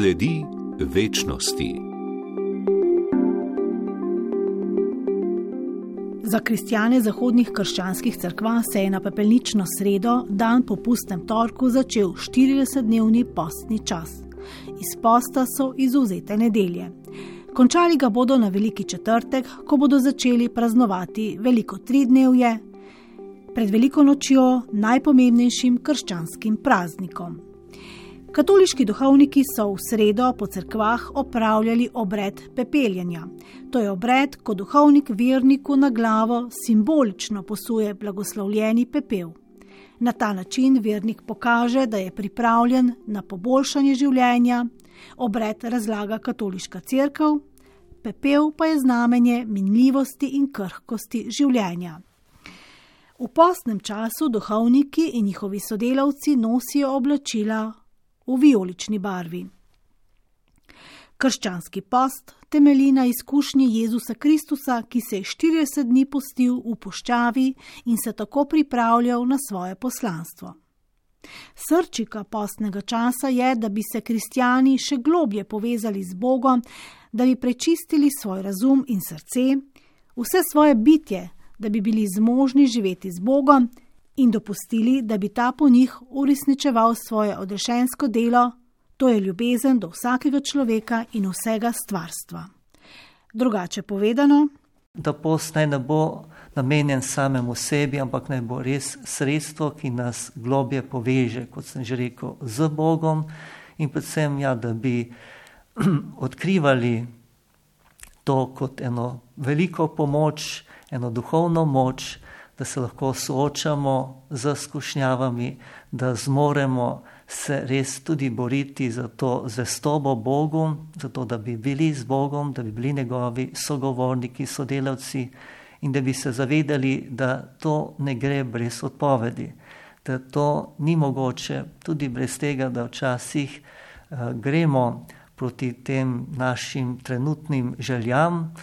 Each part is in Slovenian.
Sledi večnosti. Za kristijane zahodnih krščanskih crkva se je na pepelnično sredo, dan po pustnem torku, začel 40-dnevni postni čas. Iz posta so izuzete nedelje. Končali ga bodo na veliki četrtek, ko bodo začeli praznovati veliko tridnevje, pred veliko nočjo najpomembnejšim krščanskim praznikom. Katoliški duhovniki so v sredo po cerkvah opravljali obred pepeljenja. To je obred, ko duhovnik verniku na glavo simbolično posuje blagoslovljeni pepel. Na ta način vernik pokaže, da je pripravljen na poboljšanje življenja, obred razlaga katoliška crkva, pepel pa je znamenje minljivosti in krhkosti življenja. V postnem času duhovniki in njihovi sodelavci nosijo oblačila v vijolični barvi. Krščanski post temelji na izkušnji Jezusa Kristusa, ki se je 40 dni postil v puščavi in se tako pripravljal na svoje poslanstvo. Srčika postnega časa je, da bi se kristijani še globje povezali z Bogom, da bi prečistili svoj razum in srce, vse svoje bitje, da bi bili zmožni živeti z Bogom in dopustili, da bi ta po njih uresničeval svoje odrešensko delo, to je ljubezen do vsakega človeka in vsega stvarstva. Drugače povedano, da post naj ne bo namenjen samemu sebi, ampak naj bo res sredstvo, ki nas globje poveže, kot sem že rekel, z Bogom in predvsem, ja, da bi odkrivali to kot eno veliko pomoč, eno duhovno moč, da se lahko soočamo z izkušnjavami, da zmoremo se res tudi boriti za to zvestobo Bogu, zato da bi bili z Bogom, da bi bili njegovi sogovorniki, sodelavci in da bi se zavedali, da to ne gre brez odpovedi, da to ni mogoče tudi brez tega, da včasih uh, gremo proti tem našim trenutnim željam,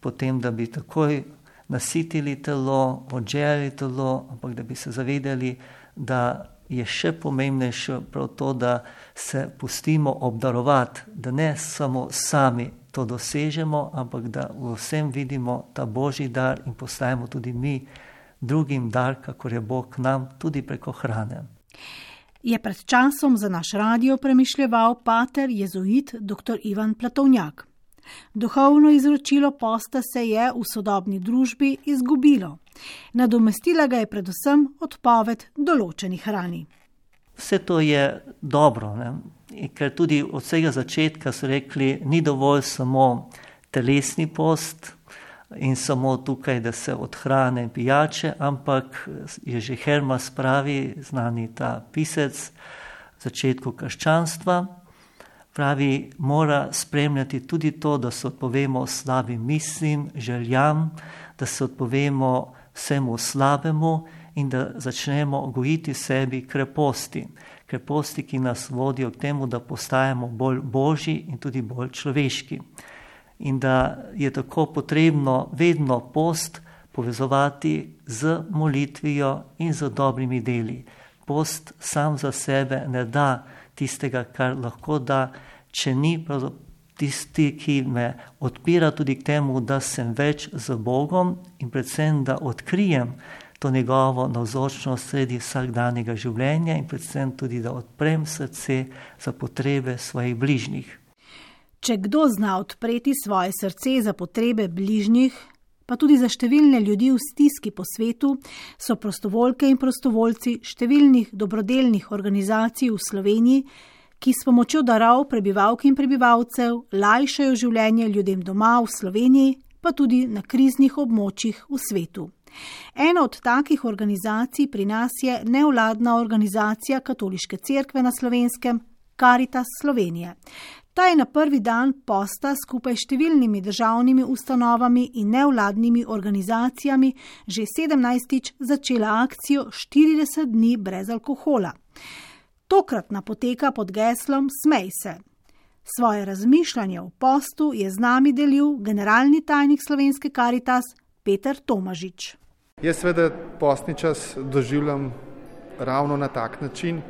potem da bi takoj nasitili telo, odželjali telo, ampak da bi se zavedali, da je še pomembnejše prav to, da se pustimo obdarovati, da ne samo sami to dosežemo, ampak da v vsem vidimo ta božji dar in postajamo tudi mi drugim dar, kakor je Bog nam, tudi preko hrane. Je pred časom za naš radio premišljeval pater jezuit dr. Ivan Platovnjak. Duhovno izročilo posta se je v sodobni družbi izgubilo. Nadomestila ga je predvsem odpoved določenih hrani. Vse to je dobro, ne? ker tudi od vsega začetka so rekli, ni dovolj samo telesni post in samo tukaj, da se odhrane pijače, ampak je že Hermas pravi, znani ta pisec, začetku krščanstva, pravi, mora spremljati tudi to, da se odpovemo slabim mislim, željam, da se odpovemo vsemu slabemu in da začnemo gojiti sebi kreposti. Kreposti, ki nas vodijo k temu, da postajamo bolj božji in tudi bolj človeški. In da je tako potrebno vedno post povezovati z molitvijo in z dobrimi deli. Post sam za sebe ne da tistega, kar lahko da, če ni tisti, ki me odpira tudi k temu, da sem več z Bogom in predvsem, da odkrijem to njegovo navzočnost sredi vsakdanjega življenja in predvsem tudi, da odprem srce za potrebe svojih bližnjih. Če kdo zna odpreti svoje srce za potrebe bližnjih, pa tudi za številne ljudi v stiski po svetu, so prostovoljke in prostovoljci številnih dobrodelnih organizacij v Sloveniji, ki s pomočjo darov prebivalk in prebivalcev lajšajo življenje ljudem doma v Sloveniji, pa tudi na kriznih območjih v svetu. Ena od takih organizacij pri nas je nevladna organizacija Katoliške cerkve na slovenskem Caritas Slovenije. Ta je na prvi dan posta skupaj s številnimi državnimi ustanovami in nevladnimi organizacijami že 17. začela akcijo 40 dni brez alkohola. Tokratna poteka pod geslom Smej se. Svoje razmišljanje o postu je z nami delil generalni tajnik slovenske Karitas Peter Tomažič. Jaz seveda postni čas doživljam ravno na tak način,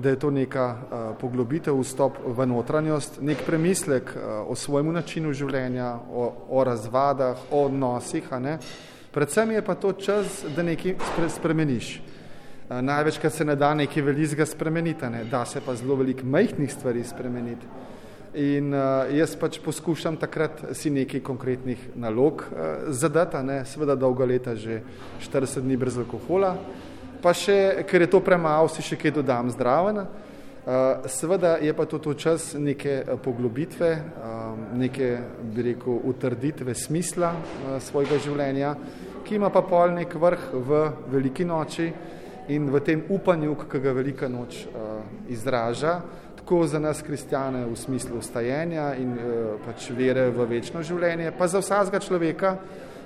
da je to neka uh, poglobitev, vstop v notranjost, nek premislek uh, o svojem načinu življenja, o, o razvadah, o odnosih. Predvsem je pa to čas, da nekaj spremeniš. Uh, največkrat se ne da nekaj velikega spremeniti, ne? da se pa zelo veliko majhnih stvari spremeniti. In uh, jaz pač poskušam takrat si nekaj konkretnih nalog uh, zadati, ne, seveda dolga leta, že 40 dni brez alkohola, pa še, ker je to premalo, si še kaj dodam zdraven. Uh, seveda je pa to, to čas neke poglobitve, uh, neke, bi rekel, utrditve smisla svojega življenja, ki ima pa pol nek vrh v veliki noči in v tem upanju, ki ga velika noč izraža, tako za nas kristjane v smislu ustajenja in pač vere v večno življenje, pa za vsakega človeka,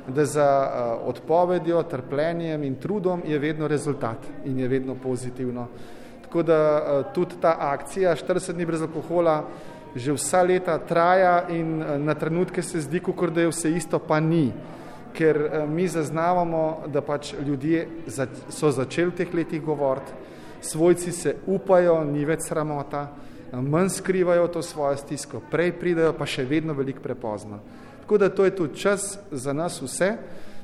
da za uh, odpovedjo, trpljenjem in trudom je vedno rezultat in je vedno pozitivno. Tako da uh, tudi ta akcija 40 dni brez alkohola že vsa leta traja in uh, na trenutke se zdi, kot da je vse isto, pa ni. Ker mi zaznavamo, da pač ljudje so začeli v teh letih govoriti, svojci se upajo, ni več sramota, manj skrivajo to svojo stisko, prej pridejo, pa še vedno veliko prepozno. Tako da to je tudi čas za nas vse,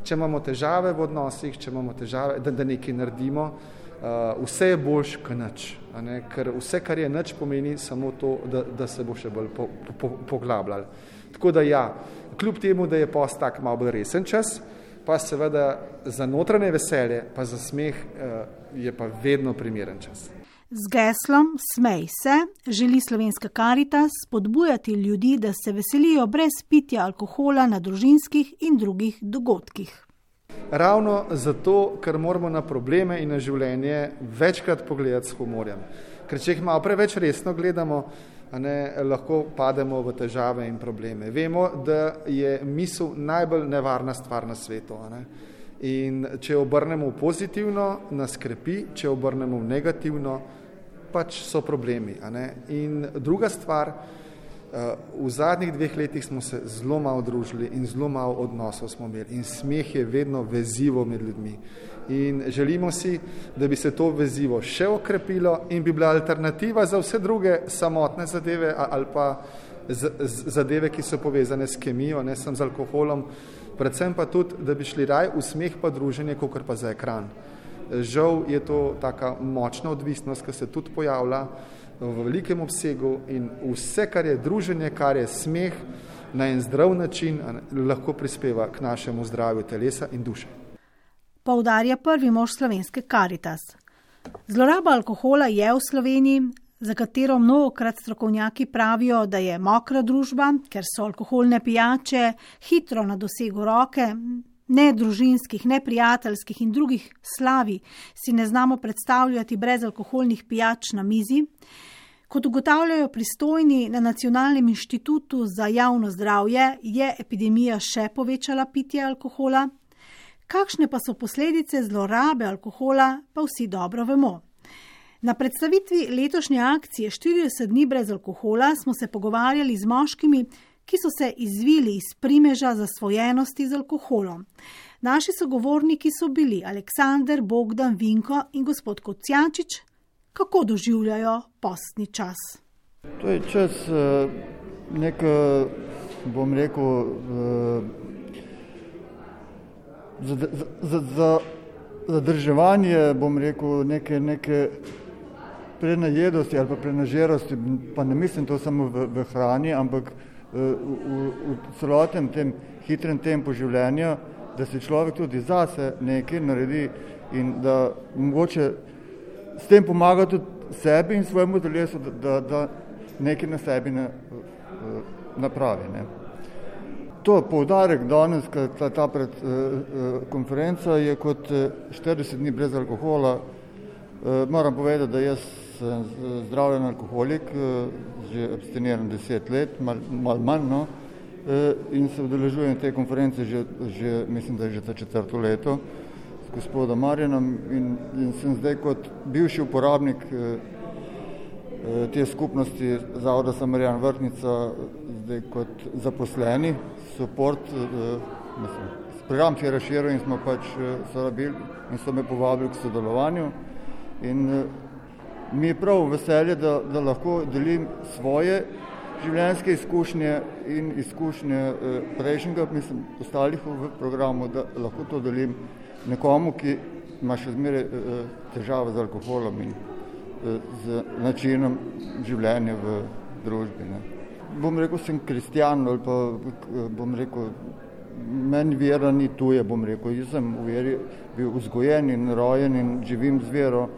če imamo težave v odnosih, če imamo težave, da, da nekaj naredimo, uh, vse je boljš kot nič. Ne? Ker vse, kar je nič, pomeni samo to, da, da se bo še bolj po, po, poglabljal. Tako da ja, kljub temu, da je post tak malo bolj resen čas, pa seveda za notranje veselje, pa za smeh uh, je pa vedno primeren čas. Z geslom Smej se želi slovenska karita spodbujati ljudi, da se veselijo brez pitja alkohola na družinskih in drugih dogodkih. Ravno zato, ker moramo na probleme in na življenje večkrat pogledati s humorjem. Ker če jih malo preveč resno gledamo, ne, lahko pademo v težave in probleme. Vemo, da je misel najbolj nevarna stvar na svetu. In če obrnemo v pozitivno, nas krepi, če obrnemo v negativno, pač so problemi. In druga stvar, eh, v zadnjih dveh letih smo se zelo malo družili in zelo malo odnosov smo imeli in smeh je vedno vezivo med ljudmi. In želimo si, da bi se to vezivo še okrepilo in bi bila alternativa za vse druge samotne zadeve ali pa zadeve, ki so povezane s kemijo, ne sem z alkoholom, predvsem pa tudi, da bi šli raj v smeh pa druženje, kot pa za ekran. Žal je to taka močna odvisnost, ki se tudi pojavlja v velikem obsegu in vse, kar je druženje, kar je smeh, na en zdrav način lahko prispeva k našemu zdravju telesa in duše. Poudarja prvi mož slovenske Karitas. Zloraba alkohola je v Sloveniji, za katero mnogokrat strokovnjaki pravijo, da je mokra družba, ker so alkoholne pijače hitro na dosegu roke, ne družinskih, ne prijateljskih in drugih slavi si ne znamo predstavljati brez alkoholnih pijač na mizi. Kot ugotavljajo pristojni na Nacionalnem inštitutu za javno zdravje, je epidemija še povečala pitje alkohola. Kakšne pa so posledice zlorabe alkohola, pa vsi dobro vemo. Na predstavitvi letošnje akcije 40 dni brez alkohola smo se pogovarjali z moškimi, ki so se izvili iz primeža zasvojenosti z alkoholom. Naši sogovorniki so bili Aleksandr, Bogdan, Vinko in gospod Kocijančič. Kako doživljajo postni čas? To je čas, eh, nek, bom rekel, eh, zadrževanje, bom rekel, neke, neke prenajedosti ali pa prenažerosti, pa ne mislim to samo v, v hrani, ampak v, v, v celotnem tem hitrem tempu življenja, da se človek tudi zase nekaj naredi in da mogoče s tem pomaga tudi sebi in svojemu telesu, da, da, da nekaj na sebi ne, napravi. Ne. To poudarek danes, ta, ta pred eh, eh konferenca je kot 40 dni brez alkohola. Eh, moram povedati, da jaz sem zdravljen alkoholik, eh, že abstiniran deset let, malo mal manj, no, eh, in se udeležujem te konference že, že, mislim, da je že ta četrto leto s gospodom Marjanom in, in sem zdaj kot bivši uporabnik eh, te skupnosti Zavoda Samarjan Vrtnica, zdaj kot zaposleni, support, mislim, program se je razširil in smo pač sorabili in so me povabili k sodelovanju in mi je prav veselje, da, da lahko delim svoje življenjske izkušnje in izkušnje eh, prejšnjega, mislim, ostalih v programu, da lahko to delim nekomu, ki ima še zmeraj eh, težave z alkoholom in z načinom življenja v družbi. Ne. Bom rekel, sem kristjan ali pa bom rekel, meni vera ni tuje, bom rekel, jaz sem v veri bil vzgojen in rojen in živim z vero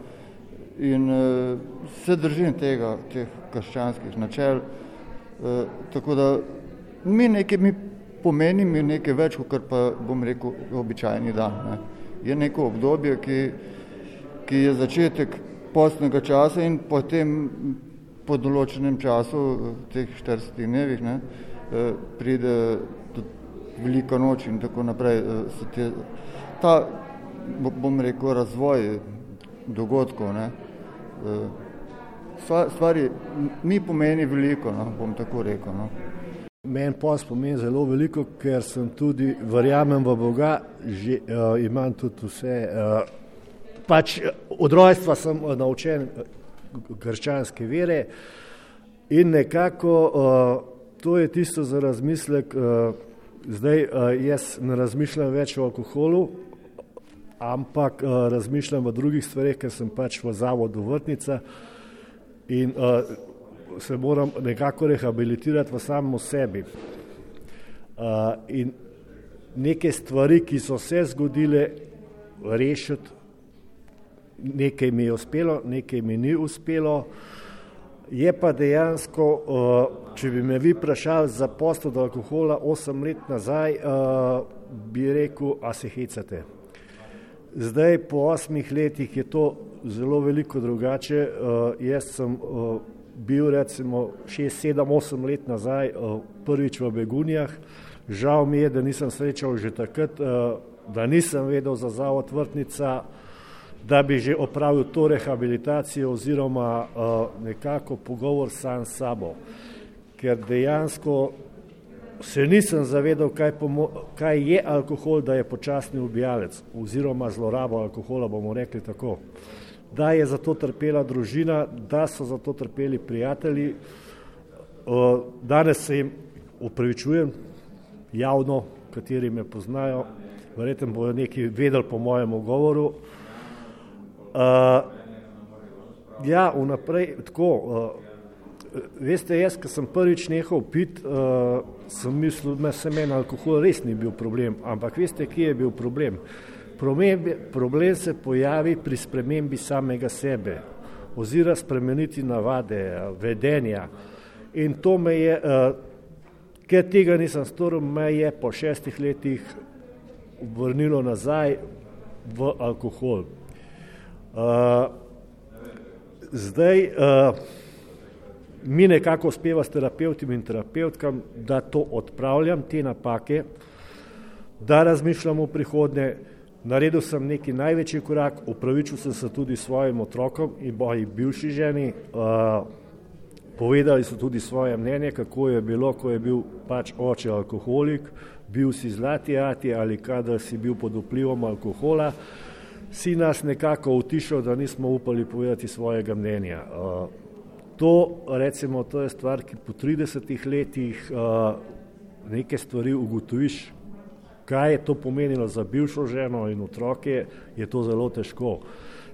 in uh, se držim tega, teh krščanskih načel. Uh, tako da mi nekaj mi pomeni, mi nekaj več, kot pa bom rekel, običajni dan. Ne. Je neko obdobje, ki, ki je začetek postnega časa in potem po določenem času, teh 40 dnevih, ne, pride velika noč in tako naprej. Te, ta, bom rekel, razvoj dogodkov, ne, stvari mi pomeni veliko, no, bom tako rekel. No. Meni post pomeni zelo veliko, ker sem tudi, verjamem v Boga, že uh, imam tudi vse. Uh, pač od rojstva sem naučen krščanske vere in nekako uh, to je tisto za razmislek. Uh, zdaj uh, jaz ne razmišljam več o alkoholu, ampak uh, razmišljam v drugih stvarih, ker sem pač v zavodu vrtnica in uh, se moram nekako rehabilitirati v samem sebi. Uh, in neke stvari, ki so se zgodile, rešiti, nekaj mi je uspelo, nekaj mi ni uspelo. Je pa dejansko, če bi me vi vprašali za posto do alkohola 8 let nazaj, bi rekel, a se hecate. Zdaj, po osmih letih je to zelo veliko drugače. Uh, jaz sem uh, bil recimo šest, sedem, osem let nazaj uh, prvič v Begunjah. Žal mi je, da nisem srečal že takrat, uh, da nisem vedel za zavod vrtnica, da bi že opravil to rehabilitacijo oziroma uh, nekako pogovor sam s sabo. Ker dejansko se nisem zavedal, kaj, kaj je alkohol, da je počasni ubijalec oziroma zlorabo alkohola, bomo rekli tako. Da je za to trpela družina, da so za to trpeli prijatelji. Danes se jim upravičujem javno, kateri me poznajo, verjetno bodo nekaj vedeli po mojem govoru. Ja, vnaprej tako. Veste, jaz, ko sem prvič nehal piti, uh, sem mislil, da se meni alkohol res ni bil problem. Ampak veste, kje je bil problem? Problem, problem se pojavi pri spremembi samega sebe, oziroma spremeniti navade, vedenja. In to me je, uh, ker tega nisem storil, me je po šestih letih vrnilo nazaj v alkohol. Uh, zdaj, uh, mi nekako uspeva s terapeutom in terapeutkam, da to odpravljam, te napake, da razmišljam o prihodnje. Naredil sem neki največji korak, upravičil sem se tudi svojim otrokom in moji bivši ženi. Uh, povedali so tudi svoje mnenje, kako je bilo, ko je bil pač oče alkoholik, bil si zlati ati ali kadar si bil pod vplivom alkohola, si nas nekako utišal, da nismo upali povedati svojega mnenja. Uh, To, recimo, to je stvar, ki po 30 letih uh, neke stvari ugotoviš, kaj je to pomenilo za bivšo ženo in otroke, je to zelo težko.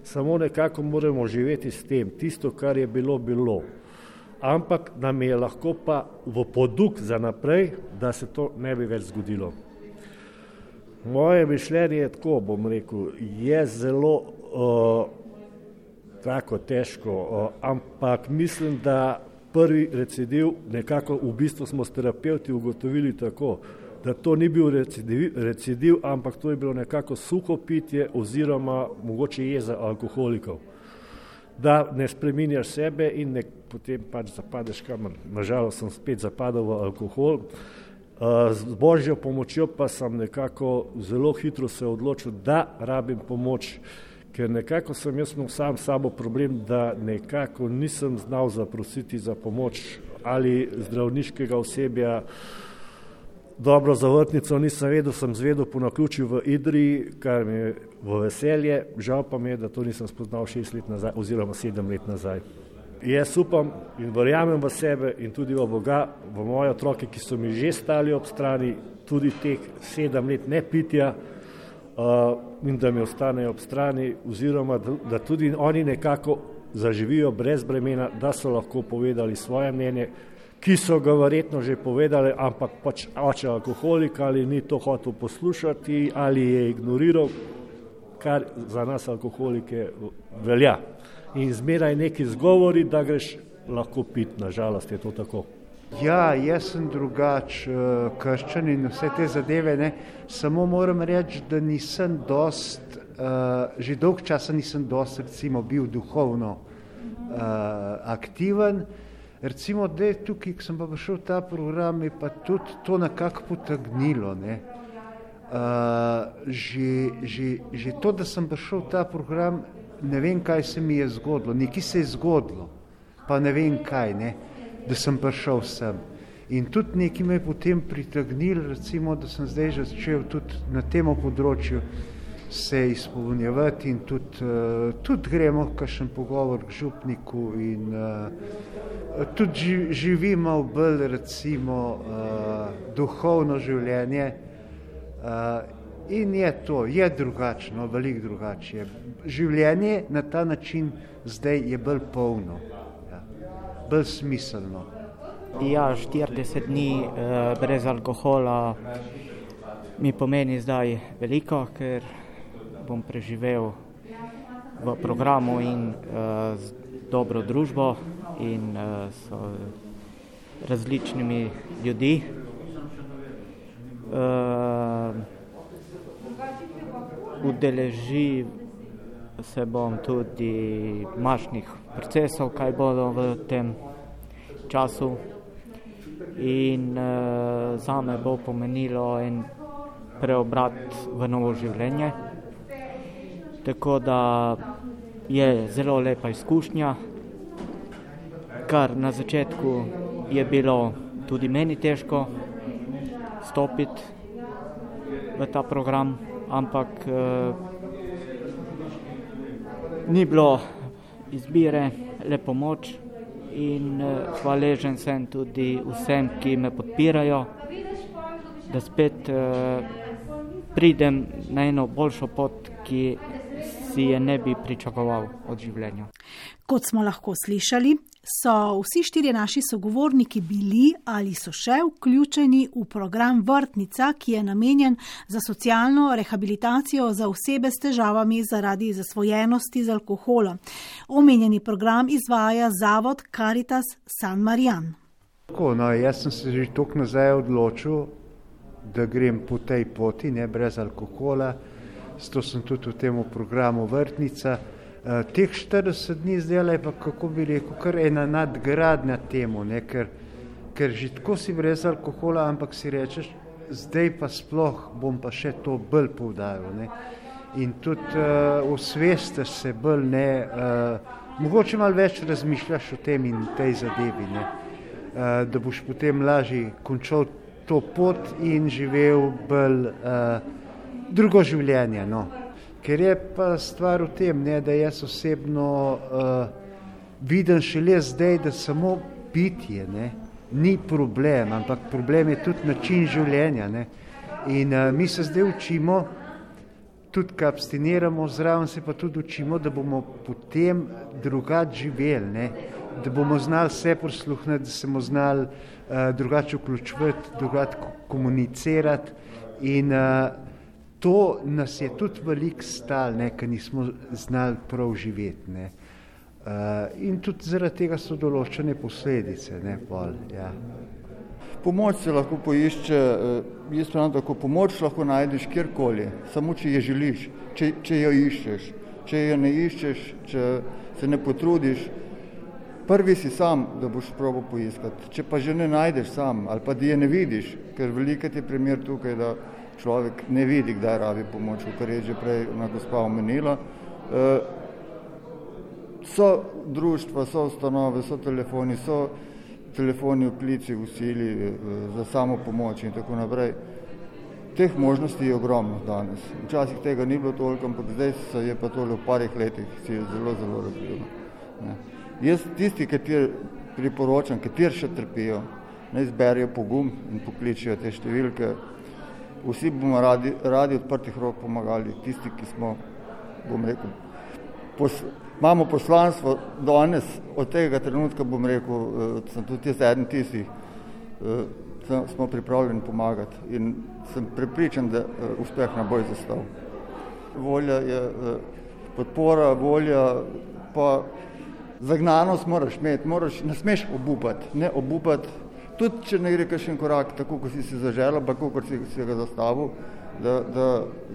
Samo nekako moramo živeti s tem, tisto, kar je bilo, bilo. Ampak nam je lahko pa v poduk za naprej, da se to ne bi več zgodilo. Moje mišljenje je tako, bom rekel, je zelo uh, tako težko, ampak mislim, da prvi recidiv, nekako v bistvu smo s terapeuti ugotovili tako, da to ni bil recidiv, recidiv, ampak to je bilo nekako suho pitje oziroma mogoče jeza alkoholikov. Da ne spreminjaš sebe in ne, potem pač zapadeš kamen. Nažalost sem spet zapadal v alkohol. Z božjo pomočjo pa sem nekako zelo hitro se odločil, da rabim pomoč ker nekako sem jaz imel sam sabo problem, da nekako nisem znal zaprositi za pomoč ali zdravniškega osebja dobro za vrtnico nisem vedel, sem zvedel po naključju v Idri, kar mi je v veselje, žal pa mi je, da to nisem spoznal šest let nazaj oziroma sedem let nazaj. Jaz upam in verjamem v sebe in tudi v Boga, v moje otroke, ki so mi že stali ob strani, tudi teh sedem let ne pitja in da mi ostanejo ob strani oziroma da, da tudi oni nekako zaživijo brez bremena, da so lahko povedali svoje mnenje, ki so ga verjetno že povedali, ampak pač oče alkoholik ali ni to hotel poslušati ali je ignoriral, kar za nas alkoholike velja. In zmeraj neki zgovori, da greš lahko pit, nažalost je to tako. Ja, jaz sem drugač, uh, krščan in vse te zadeve, ne. samo moram reči, da nisem dost, uh, že dolg časa nisem dost, recimo, bil duhovno uh, aktiven. Recimo, da je tukaj, ko sem pa šel v ta program, je pa tudi to nekako potegnilo. Ne. Uh, že, že, že to, da sem prišel v ta program, ne vem, kaj se mi je zgodilo, nekaj se je zgodilo, pa ne vem kaj, ne, da sem prišel sem. In tudi nekaj me je potem pritegnilo, recimo, da sem zdaj že začel tudi na tem področju se izpolnjevati in tudi, uh, tudi gremo kakšen pogovor k župniku in uh, tudi živimo bolj recimo uh, duhovno življenje in je to, je drugačno, veliko drugače. Življenje na ta način zdaj je bolj polno, bolj smiselno. Ja, 40 dni uh, brez alkohola mi pomeni zdaj veliko, ker bom preživel v programu in uh, z dobro družbo in uh, s različnimi ljudmi. Uh, udeleži se bom tudi mašnih procesov, kaj bodo v tem času. In uh, za me bo pomenilo en preobrat v novo življenje. Tako da je zelo lepa izkušnja, kar na začetku je bilo tudi meni težko stopiti v ta program, ampak eh, ni bilo izbire, le pomoč in eh, hvaležen sem tudi vsem, ki me podpirajo, da spet eh, pridem na eno boljšo pot, ki si je ne bi pričakoval od življenja. Kot smo lahko slišali, so vsi štirje naši sogovorniki bili ali so še vključeni v program Vrtnica, ki je namenjen za socialno rehabilitacijo za osebe s težavami zaradi zasvojenosti z alkoholom. Omenjeni program izvaja zavod Caritas San Marijan. Tako, no, jaz sem se že toliko nazaj odločil, da grem po tej poti, ne brez alkohola zato sem tudi v tem programu Vrtnica. Uh, teh 40 dni zdaj je pa, kako bi rekel, kar ena nadgradnja temu, ne, ker, ker že tako si brez alkohola, ampak si rečeš, zdaj pa sploh bom pa še to bolj poudaril. Ne. In tudi uh, osvestiš se bolj, ne, uh, mogoče malo več razmišljaš o tem in tej zadevi, ne, uh, da boš potem lažje končal to pot in živel bolj. Uh, drugo življenje. No. Ker je pa stvar v tem, ne, da jaz osebno uh, vidim šele zdaj, da samo pitje ne, ni problem, ampak problem je tudi način življenja. Ne. In uh, mi se zdaj učimo, tudi ko abstiniramo, zraven se pa tudi učimo, da bomo potem drugače živeli, ne. da bomo znali vse prisluhniti, da se bomo znali uh, drugače vključiti, drugače komunicirati. In uh, to nas je tudi veliko stal, ker nismo znali prav živeti. Ne. Uh, in tudi zaradi tega so določene posledice. Ne, pol, ja. Pomoč se lahko poišče, eh, jaz pravim tako, pomoč lahko najdeš kjerkoli, samo če jo želiš, če, če jo iščeš. Če jo ne iščeš, če se ne potrudiš, prvi si sam, da boš probo poiskati. Če pa že ne najdeš sam ali pa di je ne vidiš, ker veliko je primer tukaj, da človek ne vidi, kdaj rabi pomoč, kar je že prej ona gospa omenila. E, so društva, so ustanove, so telefoni, so telefoni v klici v sili eh, za samo pomoč in tako naprej. Teh možnosti je ogromno danes. Včasih tega ni bilo toliko, ampak zdaj se je pa to v parih letih zelo, zelo razvilo. Jaz tisti, kateri priporočam, kateri še trpijo, naj zberijo pogum in pokličijo te številke. Vsi bomo radi, radi odprtih rok pomagali, tisti, ki smo, bom rekel, pos, imamo poslanstvo danes, od tega trenutka bom rekel, uh, sem tudi jaz eden tistih, uh, smo pripravljeni pomagati in sem prepričan, da uh, uspeh ne bo izostal. Volja je uh, podpora, volja pa zagnanost moraš imeti, moraš, ne smeš obupati, ne obupati, tudi če ne gre kakšen korak tako, kot si si zaželel, pa kot si, si ga zastavil, da, da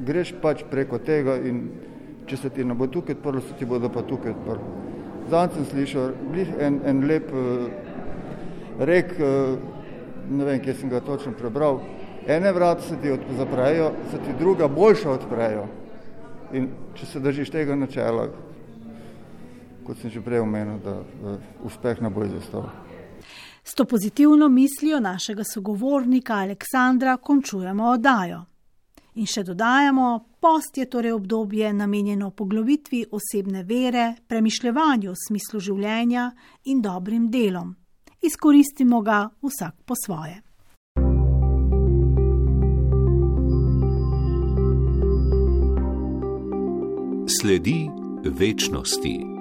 greš pač preko tega in če se ti ne bo tukaj odprlo, se ti bodo pa tukaj odprlo. Zdaj sem slišal en, en lep uh, rek, uh, ne vem, kje sem ga točno prebral, ene vrata se ti zaprejo, se ti druga boljša odprejo. In če se držiš tega načela, kot sem že prej omenil, da uh, uspeh ne bo izostal. S to pozitivno mislijo našega sogovornika Aleksandra končujemo oddajo. In še dodajamo, post je torej obdobje namenjeno poglobitvi osebne vere, premišljevanju v smislu življenja in dobrim delom. Izkoristimo ga vsak po svoje. Sledi večnosti.